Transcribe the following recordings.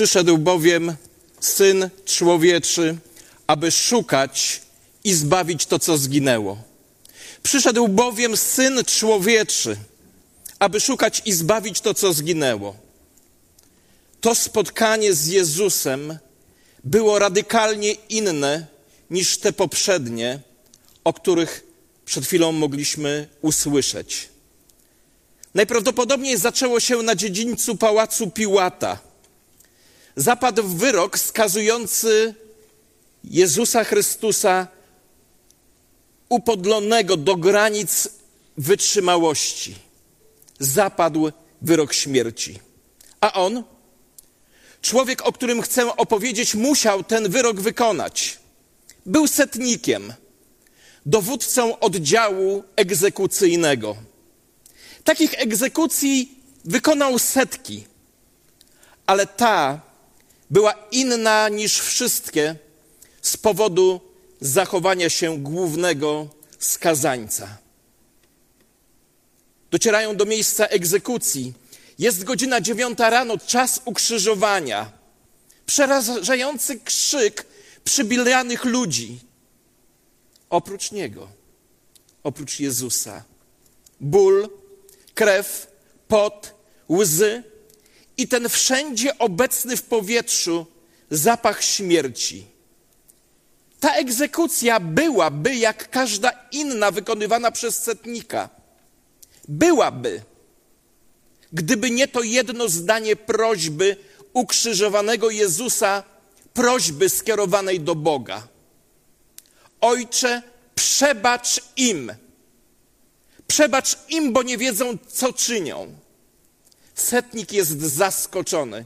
Przyszedł bowiem Syn Człowieczy, aby szukać i zbawić to, co zginęło. Przyszedł bowiem Syn Człowieczy, aby szukać i zbawić to, co zginęło. To spotkanie z Jezusem było radykalnie inne niż te poprzednie, o których przed chwilą mogliśmy usłyszeć. Najprawdopodobniej zaczęło się na dziedzińcu pałacu Piłata. Zapadł wyrok skazujący Jezusa Chrystusa upodlonego do granic wytrzymałości. Zapadł wyrok śmierci. A on, człowiek, o którym chcę opowiedzieć, musiał ten wyrok wykonać. Był setnikiem, dowódcą oddziału egzekucyjnego. Takich egzekucji wykonał setki, ale ta była inna niż wszystkie z powodu zachowania się głównego skazańca. Docierają do miejsca egzekucji. Jest godzina dziewiąta rano, czas ukrzyżowania. Przerażający krzyk przybilanych ludzi. Oprócz Niego, oprócz Jezusa. Ból, krew, pot, łzy i ten wszędzie obecny w powietrzu zapach śmierci. Ta egzekucja byłaby jak każda inna wykonywana przez setnika. Byłaby, gdyby nie to jedno zdanie prośby ukrzyżowanego Jezusa, prośby skierowanej do Boga. Ojcze, przebacz im. Przebacz im, bo nie wiedzą, co czynią. Setnik jest zaskoczony.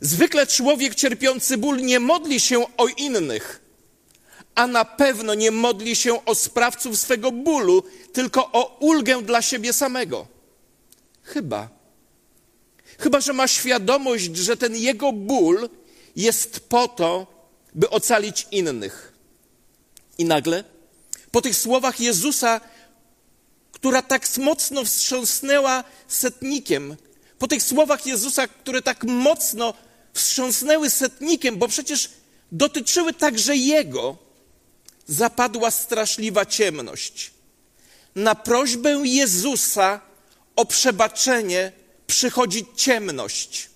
Zwykle człowiek cierpiący ból nie modli się o innych, a na pewno nie modli się o sprawców swego bólu, tylko o ulgę dla siebie samego. Chyba. Chyba, że ma świadomość, że ten jego ból jest po to, by ocalić innych. I nagle, po tych słowach Jezusa, która tak mocno wstrząsnęła setnikiem, po tych słowach Jezusa, które tak mocno wstrząsnęły setnikiem, bo przecież dotyczyły także Jego, zapadła straszliwa ciemność. Na prośbę Jezusa o przebaczenie przychodzi ciemność.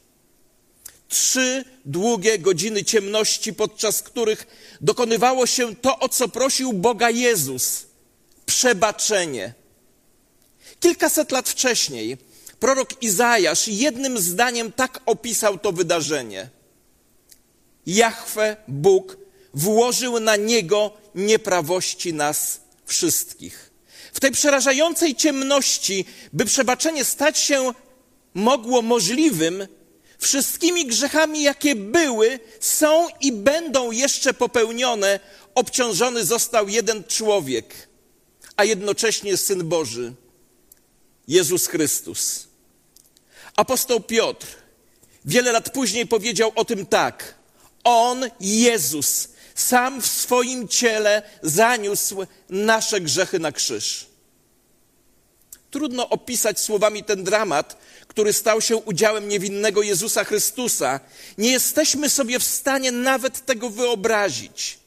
Trzy długie godziny ciemności, podczas których dokonywało się to, o co prosił Boga Jezus przebaczenie. Kilkaset lat wcześniej prorok Izajasz jednym zdaniem tak opisał to wydarzenie. Jahwe, Bóg, włożył na niego nieprawości nas wszystkich. W tej przerażającej ciemności, by przebaczenie stać się mogło możliwym, wszystkimi grzechami, jakie były, są i będą jeszcze popełnione, obciążony został jeden człowiek, a jednocześnie Syn Boży, Jezus Chrystus. Apostoł Piotr wiele lat później powiedział o tym tak. On, Jezus, sam w swoim ciele zaniósł nasze grzechy na krzyż. Trudno opisać słowami ten dramat, który stał się udziałem niewinnego Jezusa Chrystusa. Nie jesteśmy sobie w stanie nawet tego wyobrazić.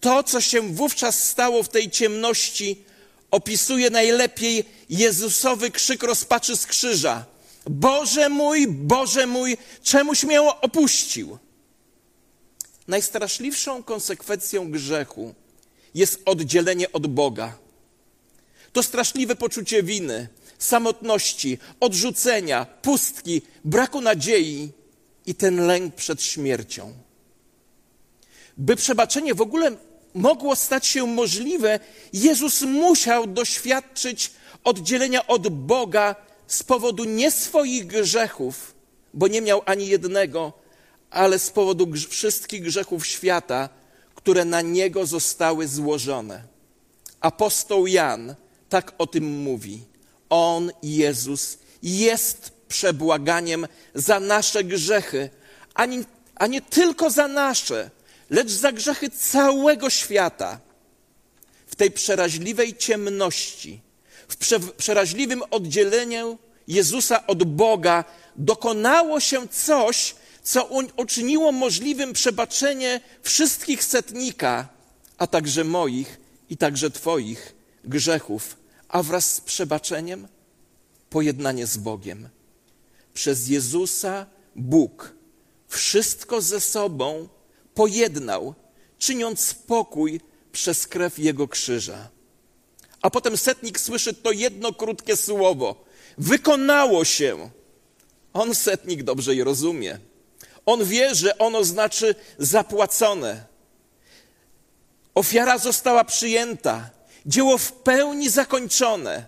To, co się wówczas stało w tej ciemności, opisuje najlepiej Jezusowy krzyk rozpaczy z krzyża. Boże mój, Boże mój, czemuś mnie opuścił? Najstraszliwszą konsekwencją grzechu jest oddzielenie od Boga. To straszliwe poczucie winy, samotności, odrzucenia, pustki, braku nadziei i ten lęk przed śmiercią. By przebaczenie w ogóle mogło stać się możliwe, Jezus musiał doświadczyć oddzielenia od Boga z powodu nie swoich grzechów, bo nie miał ani jednego, ale z powodu wszystkich grzechów świata, które na niego zostały złożone. Apostoł Jan tak o tym mówi. On, Jezus, jest przebłaganiem za nasze grzechy, a nie tylko za nasze, lecz za grzechy całego świata. W tej przeraźliwej ciemności, w prze, przeraźliwym oddzieleniu Jezusa od Boga dokonało się coś, co uczyniło możliwym przebaczenie wszystkich setnika, a także moich i także Twoich grzechów, a wraz z przebaczeniem pojednanie z Bogiem. Przez Jezusa Bóg wszystko ze sobą pojednał, czyniąc spokój przez krew Jego krzyża. A potem setnik słyszy to jedno krótkie słowo: Wykonało się. On, setnik, dobrze je rozumie. On wie, że ono znaczy zapłacone. Ofiara została przyjęta, dzieło w pełni zakończone.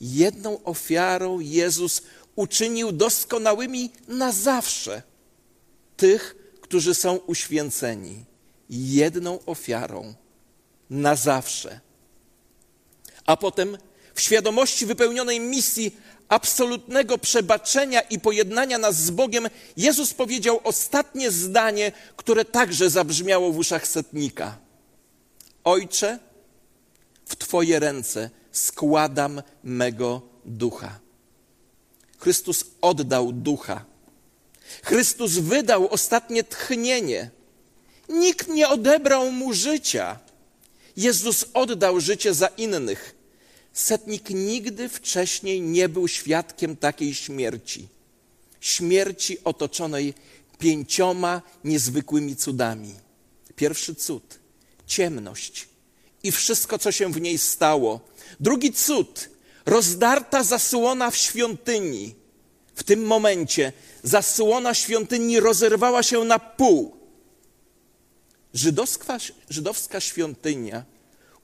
Jedną ofiarą Jezus uczynił doskonałymi na zawsze tych, którzy są uświęceni. Jedną ofiarą na zawsze. A potem w świadomości wypełnionej misji absolutnego przebaczenia i pojednania nas z Bogiem, Jezus powiedział ostatnie zdanie, które także zabrzmiało w uszach setnika. Ojcze, w Twoje ręce składam mego ducha. Chrystus oddał ducha. Chrystus wydał ostatnie tchnienie. Nikt nie odebrał mu życia. Jezus oddał życie za innych. Setnik nigdy wcześniej nie był świadkiem takiej śmierci. Śmierci otoczonej pięcioma niezwykłymi cudami. Pierwszy cud ciemność i wszystko, co się w niej stało. Drugi cud rozdarta zasłona w świątyni. W tym momencie zasłona świątyni rozerwała się na pół. Żydowska, żydowska świątynia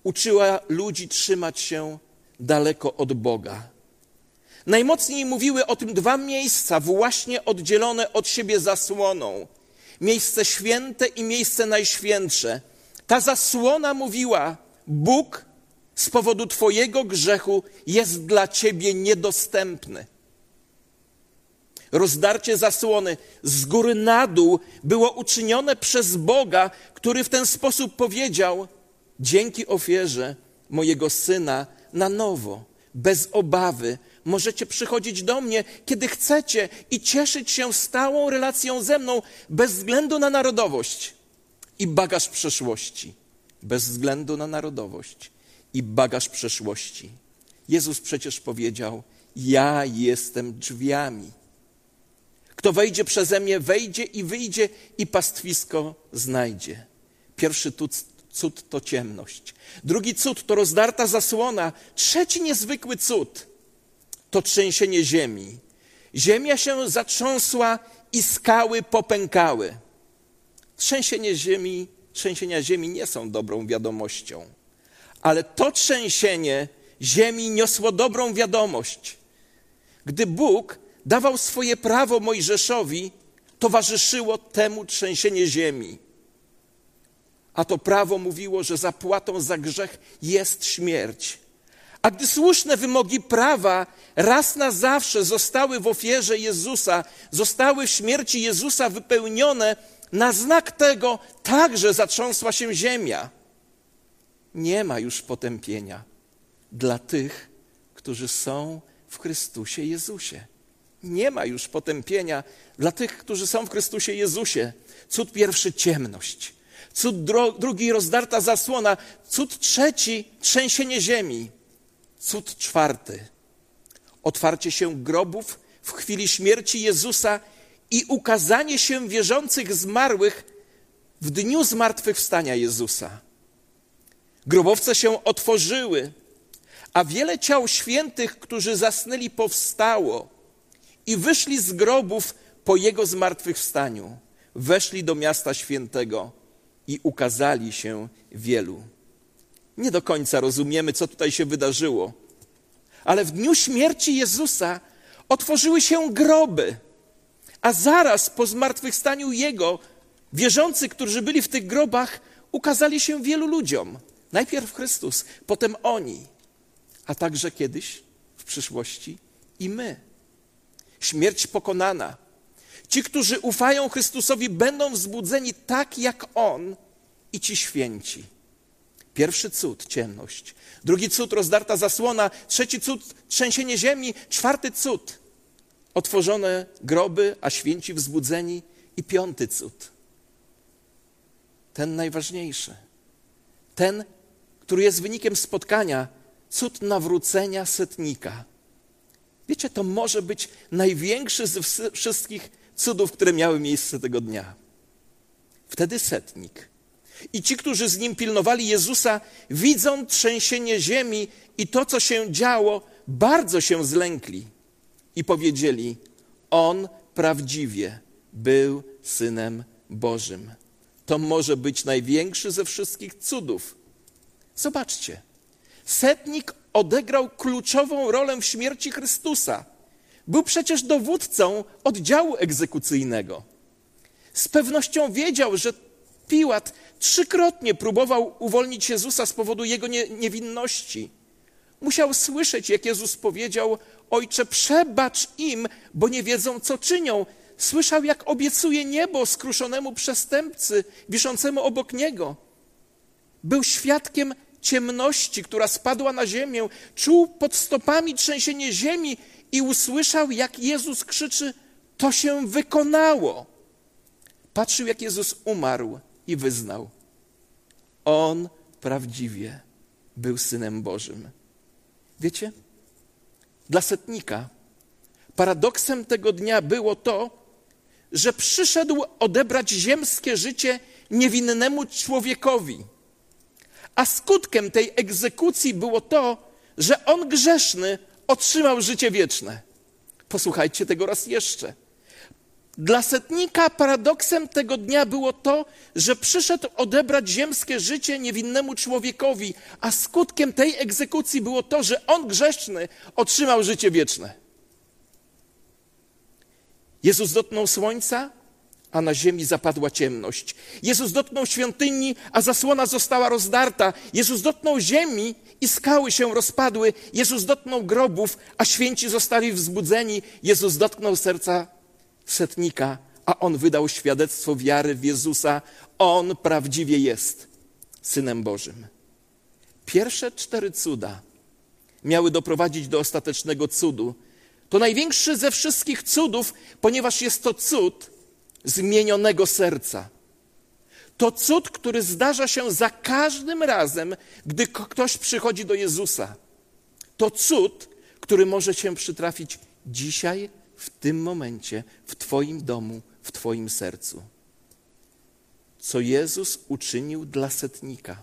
uczyła ludzi trzymać się daleko od Boga. Najmocniej mówiły o tym dwa miejsca, właśnie oddzielone od siebie zasłoną: miejsce święte i miejsce najświętsze. Ta zasłona mówiła: Bóg z powodu Twojego grzechu jest dla Ciebie niedostępny. Rozdarcie zasłony z góry na dół było uczynione przez Boga, który w ten sposób powiedział: Dzięki ofierze mojego syna na nowo, bez obawy, możecie przychodzić do mnie, kiedy chcecie i cieszyć się stałą relacją ze mną, bez względu na narodowość i bagaż przeszłości. Bez względu na narodowość i bagaż przeszłości. Jezus przecież powiedział: Ja jestem drzwiami. Kto wejdzie przeze mnie, wejdzie i wyjdzie i pastwisko znajdzie. Pierwszy cud to ciemność. Drugi cud to rozdarta zasłona. Trzeci niezwykły cud to trzęsienie ziemi. Ziemia się zatrząsła i skały popękały. Trzęsienie ziemi, trzęsienia ziemi nie są dobrą wiadomością, ale to trzęsienie ziemi niosło dobrą wiadomość. Gdy Bóg dawał swoje prawo Mojżeszowi, towarzyszyło temu trzęsienie ziemi. A to prawo mówiło, że zapłatą za grzech jest śmierć. A gdy słuszne wymogi prawa raz na zawsze zostały w ofierze Jezusa, zostały w śmierci Jezusa wypełnione, na znak tego także zatrząsła się ziemia. Nie ma już potępienia dla tych, którzy są w Chrystusie Jezusie. Nie ma już potępienia dla tych, którzy są w Chrystusie Jezusie. Cud pierwszy ciemność, cud drugi rozdarta zasłona, cud trzeci trzęsienie ziemi, cud czwarty otwarcie się grobów w chwili śmierci Jezusa i ukazanie się wierzących zmarłych w dniu zmartwychwstania Jezusa. Grobowce się otworzyły, a wiele ciał świętych, którzy zasnęli, powstało i wyszli z grobów po Jego zmartwychwstaniu. Weszli do miasta świętego i ukazali się wielu. Nie do końca rozumiemy, co tutaj się wydarzyło, ale w dniu śmierci Jezusa otworzyły się groby a zaraz po zmartwychwstaniu Jego, wierzący, którzy byli w tych grobach, ukazali się wielu ludziom. Najpierw Chrystus, potem oni, a także kiedyś w przyszłości i my. Śmierć pokonana. Ci, którzy ufają Chrystusowi, będą wzbudzeni tak jak On i ci święci. Pierwszy cud ciemność, drugi cud rozdarta zasłona, trzeci cud trzęsienie ziemi, czwarty cud otworzone groby, a święci wzbudzeni i piąty cud. Ten najważniejszy. Ten, który jest wynikiem spotkania, cud nawrócenia setnika. Wiecie, to może być największy ze wszystkich cudów, które miały miejsce tego dnia. Wtedy setnik i ci, którzy z nim pilnowali Jezusa, widząc trzęsienie ziemi i to, co się działo, bardzo się zlękli i powiedzieli: On prawdziwie był synem Bożym. To może być największy ze wszystkich cudów. Zobaczcie, setnik odegrał kluczową rolę w śmierci Chrystusa. Był przecież dowódcą oddziału egzekucyjnego. Z pewnością wiedział, że Piłat trzykrotnie próbował uwolnić Jezusa z powodu jego nie, niewinności. Musiał słyszeć, jak Jezus powiedział: Ojcze, przebacz im, bo nie wiedzą, co czynią. Słyszał, jak obiecuje niebo skruszonemu przestępcy wiszącemu obok niego. Był świadkiem ciemności, która spadła na ziemię, czuł pod stopami trzęsienie ziemi i usłyszał, jak Jezus krzyczy: To się wykonało. Patrzył, jak Jezus umarł i wyznał: On prawdziwie był synem Bożym. Wiecie? Dla setnika paradoksem tego dnia było to, że przyszedł odebrać ziemskie życie niewinnemu człowiekowi. A skutkiem tej egzekucji było to, że on grzeszny otrzymał życie wieczne. Posłuchajcie tego raz jeszcze. Dla setnika paradoksem tego dnia było to, że przyszedł odebrać ziemskie życie niewinnemu człowiekowi, a skutkiem tej egzekucji było to, że on grzeszny otrzymał życie wieczne. Jezus dotknął słońca, a na ziemi zapadła ciemność. Jezus dotknął świątyni, a zasłona została rozdarta. Jezus dotknął ziemi i skały się rozpadły. Jezus dotknął grobów, a święci zostali wzbudzeni. Jezus dotknął serca setnika, a on wydał świadectwo wiary w Jezusa. On prawdziwie jest Synem Bożym. Pierwsze cztery cuda miały doprowadzić do ostatecznego cudu. To największy ze wszystkich cudów, ponieważ jest to cud zmienionego serca. To cud, który zdarza się za każdym razem, gdy ktoś przychodzi do Jezusa. To cud, który może się przytrafić dzisiaj w tym momencie, w Twoim domu, w Twoim sercu. Co Jezus uczynił dla setnika,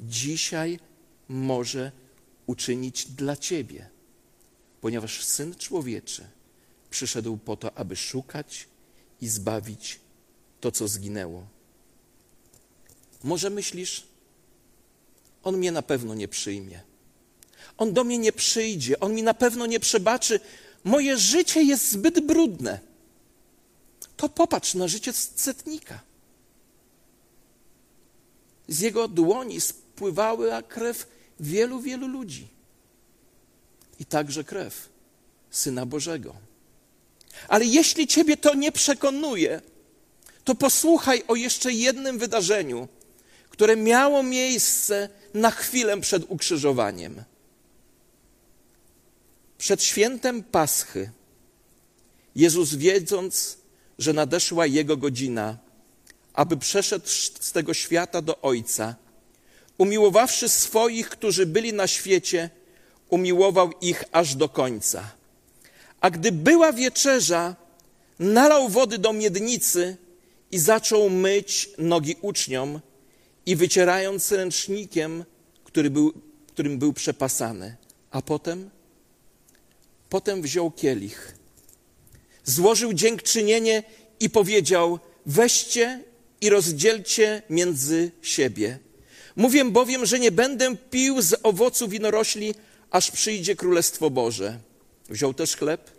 dzisiaj może uczynić dla Ciebie, ponieważ Syn Człowieczy przyszedł po to, aby szukać i zbawić to, co zginęło. Może myślisz, on mnie na pewno nie przyjmie. On do mnie nie przyjdzie, on mi na pewno nie przebaczy, moje życie jest zbyt brudne. To popatrz na życie setnika. Z jego dłoni spływała krew wielu, wielu ludzi. I także krew Syna Bożego. Ale jeśli Ciebie to nie przekonuje, to posłuchaj o jeszcze jednym wydarzeniu, które miało miejsce na chwilę przed ukrzyżowaniem. Przed świętem Paschy Jezus, wiedząc, że nadeszła Jego godzina, aby przeszedł z tego świata do Ojca, umiłowawszy swoich, którzy byli na świecie, umiłował ich aż do końca. A gdy była wieczerza, nalał wody do miednicy i zaczął myć nogi uczniom i wycierając ręcznikiem, który był, którym był przepasany. A potem Potem wziął kielich, złożył dziękczynienie i powiedział: Weźcie i rozdzielcie między siebie. Mówię bowiem, że nie będę pił z owocu winorośli, aż przyjdzie Królestwo Boże. Wziął też chleb,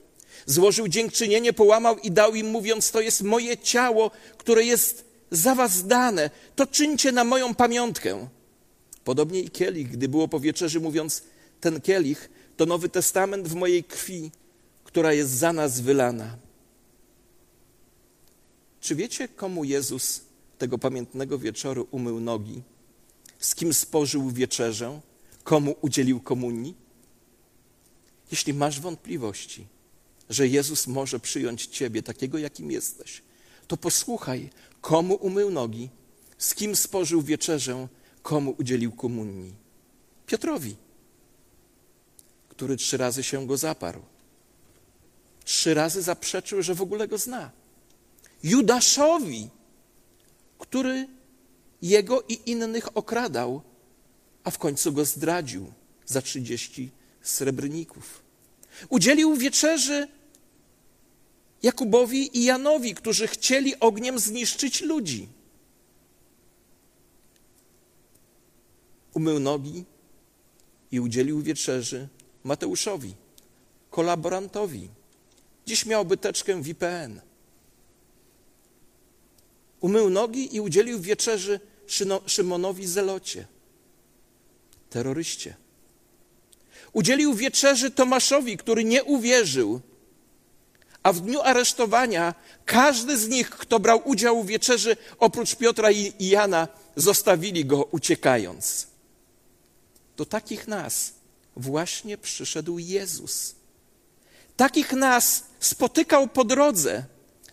złożył dziękczynienie, połamał i dał im, mówiąc: To jest moje ciało, które jest za was dane. To czyńcie na moją pamiątkę. Podobnie i kielich, gdy było po wieczerzy, mówiąc: Ten kielich to Nowy Testament w mojej krwi, która jest za nas wylana. Czy wiecie, komu Jezus tego pamiętnego wieczoru umył nogi? Z kim spożył wieczerzę? Komu udzielił komunii? Jeśli masz wątpliwości, że Jezus może przyjąć Ciebie takiego, jakim jesteś, to posłuchaj, komu umył nogi, z kim spożył wieczerzę, komu udzielił komunii. Piotrowi, który trzy razy się go zaparł. Trzy razy zaprzeczył, że w ogóle go zna. Judaszowi, który jego i innych okradał, a w końcu go zdradził za trzydzieści srebrników. Udzielił wieczerzy Jakubowi i Janowi, którzy chcieli ogniem zniszczyć ludzi. Umył nogi i udzielił wieczerzy Mateuszowi, kolaborantowi. Dziś miałby teczkę VPN. Umył nogi i udzielił wieczerzy Szymonowi Zelocie, terroryście. Udzielił wieczerzy Tomaszowi, który nie uwierzył, a w dniu aresztowania każdy z nich, kto brał udział w wieczerzy, oprócz Piotra i Jana, zostawili go uciekając. Do takich nas właśnie przyszedł Jezus. Takich nas spotykał po drodze.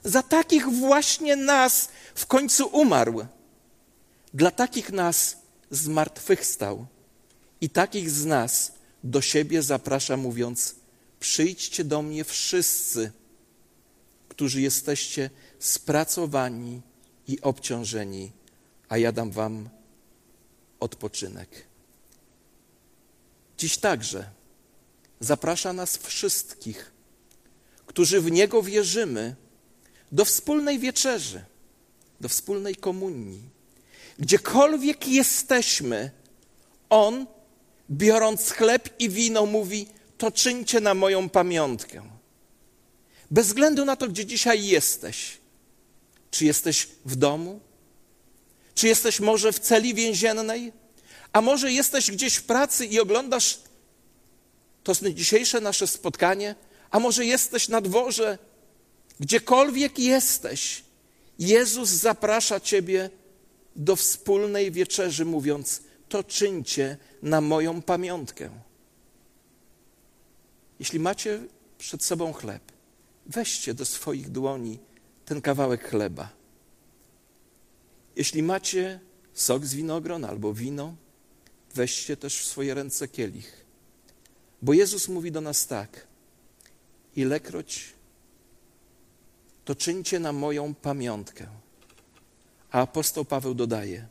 Za takich właśnie nas w końcu umarł. Dla takich nas zmartwychwstał. I takich z nas do siebie zaprasza, mówiąc: Przyjdźcie do mnie wszyscy, którzy jesteście spracowani i obciążeni, a ja dam wam odpoczynek. Dziś także zaprasza nas wszystkich, którzy w Niego wierzymy, do wspólnej wieczerzy, do wspólnej komunii. Gdziekolwiek jesteśmy, On, biorąc chleb i wino, mówi: To czyńcie na moją pamiątkę. Bez względu na to, gdzie dzisiaj jesteś. Czy jesteś w domu? Czy jesteś może w celi więziennej? A może jesteś gdzieś w pracy i oglądasz to dzisiejsze nasze spotkanie? A może jesteś na dworze? Gdziekolwiek jesteś, Jezus zaprasza Ciebie do wspólnej wieczerzy, mówiąc: To czyńcie na moją pamiątkę. Jeśli macie przed sobą chleb, weźcie do swoich dłoni ten kawałek chleba. Jeśli macie sok z winogron albo wino, weźcie też w swoje ręce kielich. Bo Jezus mówi do nas tak: Ilekroć to czyńcie na moją pamiątkę. A apostoł Paweł dodaje: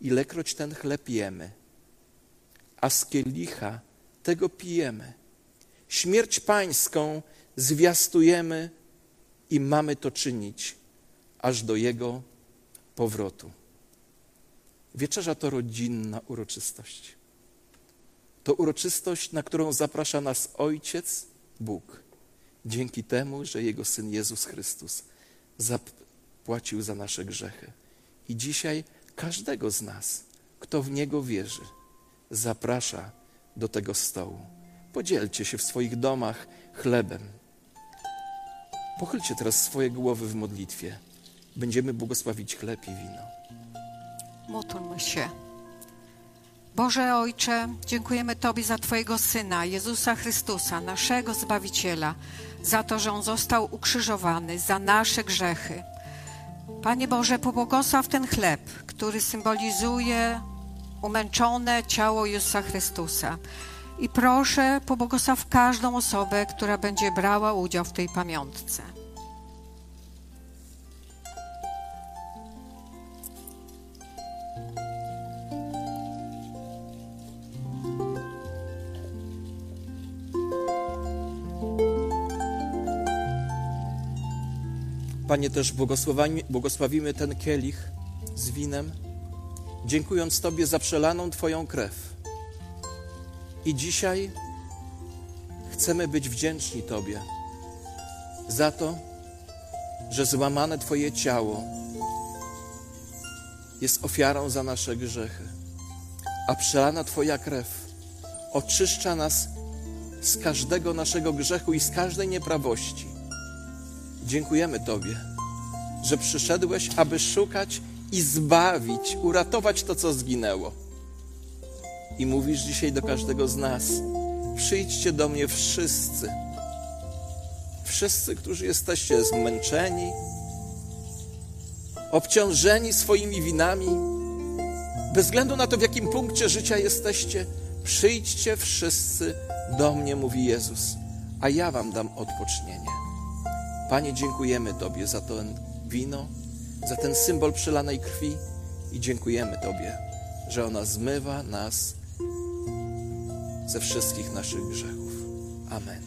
Ilekroć ten chleb jemy, a z kielicha tego pijemy, śmierć pańską zwiastujemy i mamy to czynić aż do jego powrotu. Wieczerza to rodzinna uroczystość. To uroczystość, na którą zaprasza nas Ojciec Bóg, dzięki temu, że Jego Syn Jezus Chrystus zapłacił za nasze grzechy. I dzisiaj każdego z nas, kto w Niego wierzy, zaprasza do tego stołu. Podzielcie się w swoich domach chlebem. Pochylcie teraz swoje głowy w modlitwie. Będziemy błogosławić chleb i wino. Módlmy się. Boże Ojcze, dziękujemy Tobie za Twojego Syna, Jezusa Chrystusa, naszego Zbawiciela, za to, że On został ukrzyżowany za nasze grzechy. Panie Boże, pobłogosław ten chleb, który symbolizuje umęczone ciało Jezusa Chrystusa. I proszę, pobłogosław każdą osobę, która będzie brała udział w tej pamiątce. Panie, też błogosławimy ten kielich z winem, dziękując Tobie za przelaną Twoją krew. I dzisiaj chcemy być wdzięczni Tobie za to, że złamane Twoje ciało jest ofiarą za nasze grzechy, a przelana Twoja krew oczyszcza nas z każdego naszego grzechu i z każdej nieprawości. Dziękujemy Tobie, że przyszedłeś, aby szukać i zbawić, uratować to, co zginęło. I mówisz dzisiaj do każdego z nas: przyjdźcie do mnie wszyscy, Wszyscy, którzy jesteście zmęczeni, obciążeni swoimi winami, bez względu na to, w jakim punkcie życia jesteście, przyjdźcie wszyscy do mnie, mówi Jezus, a ja wam dam odpocznienie. Panie, dziękujemy Tobie za to wino, za ten symbol przelanej krwi i dziękujemy Tobie, że ona zmywa nas ze wszystkich naszych grzechów. Amen.